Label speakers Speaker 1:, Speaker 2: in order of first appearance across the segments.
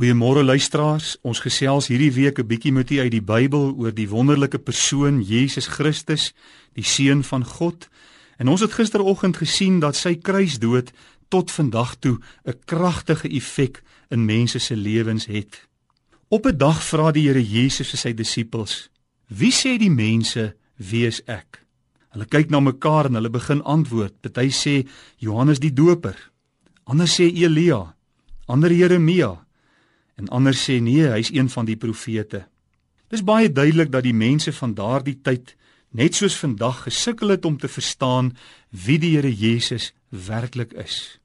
Speaker 1: Goeiemôre luisteraars. Ons gesels hierdie week 'n bietjie met u uit die Bybel oor die wonderlike persoon Jesus Christus, die seun van God. En ons het gisteroggend gesien dat sy kruisdood tot vandag toe 'n kragtige effek in mense se lewens het. Op 'n dag vra die Here Jesus vir sy disippels: "Wie sê die mense wie is ek?" Hulle kyk na mekaar en hulle begin antwoord. Party sê Johannes die Doper. Ander sê Elia. Ander Jeremia en ander sê nee, hy's een van die profete. Dis baie duidelik dat die mense van daardie tyd net soos vandag gesukkel het om te verstaan wie die Here Jesus werklik is.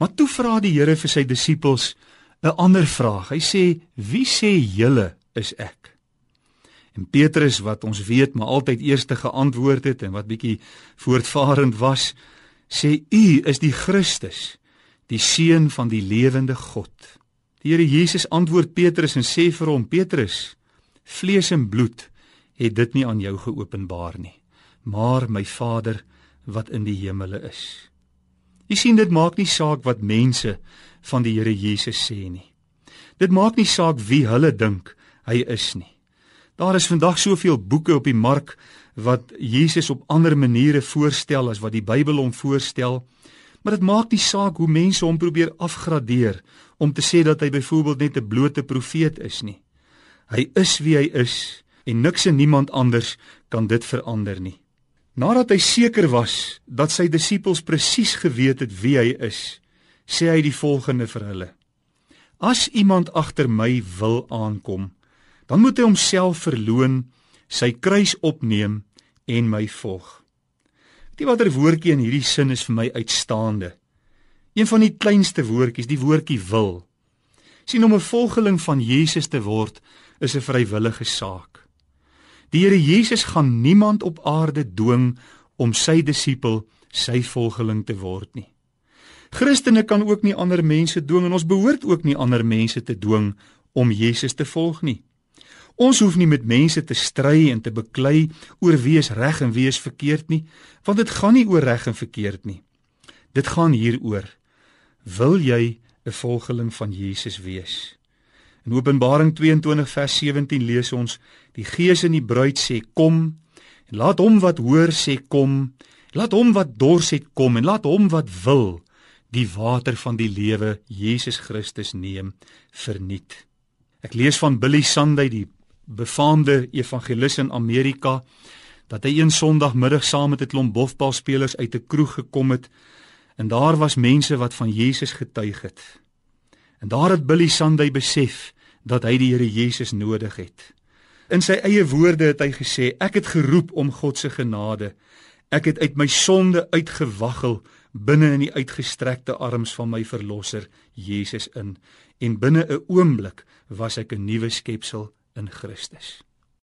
Speaker 1: Maar toe vra die Here vir sy disippels 'n ander vraag. Hy sê: "Wie sê julle is ek?" En Petrus wat ons weet maar altyd eerste geantwoord het en wat bietjie voortvarend was, sê: "U is die Christus, die seun van die lewende God." Die Here Jesus antwoord Petrus en sê vir hom: Petrus, vlees en bloed het dit nie aan jou geopenbaar nie, maar my Vader wat in die hemele is. Jy sien dit maak nie saak wat mense van die Here Jesus sê nie. Dit maak nie saak wie hulle dink hy is nie. Daar is vandag soveel boeke op die mark wat Jesus op ander maniere voorstel as wat die Bybel hom voorstel. Maar dit maak nie saak hoe mense hom probeer afgradeer om te sê dat hy byvoorbeeld net 'n blote profeet is nie. Hy is wie hy is en niks en niemand anders kan dit verander nie. Nadat hy seker was dat sy disippels presies geweet het wie hy is, sê hy die volgende vir hulle: As iemand agter my wil aankom, dan moet hy homself verloën, sy kruis opneem en my volg. Die watter woordjie in hierdie sin is vir my uitstaande. Een van die kleinste woordjies, die woordjie wil. sien om 'n volgeling van Jesus te word is 'n vrywillige saak. Die Here Jesus gaan niemand op aarde dwing om sy disipel, sy volgeling te word nie. Christene kan ook nie ander mense dwing en ons behoort ook nie ander mense te dwing om Jesus te volg nie. Ons hoef nie met mense te stry en te beklei oor wie is reg en wie is verkeerd nie, want dit gaan nie oor reg en verkeerd nie. Dit gaan hieroor: Wil jy 'n volgeling van Jesus wees? In Openbaring 22 vers 17 lees ons: Die Gees en die bruid sê: Kom, en laat hom wat hoor sê: Kom, laat hom wat dors het kom en laat hom wat wil die water van die lewe Jesus Christus neem verniet. Ek lees van Billy Sunday die befaamde evangelis in Amerika dat hy een Sondagmiddag saam met 'n klomp bofbalspelers uit 'n kroeg gekom het en daar was mense wat van Jesus getuig het. En daar het Billy Sunday besef dat hy die Here Jesus nodig het. In sy eie woorde het hy gesê: "Ek het geroep om God se genade. Ek het uit my sonde uitgewaggel binne in die uitgestrekte arms van my verlosser Jesus in en binne 'n oomblik was ek 'n nuwe skepsel in Christus.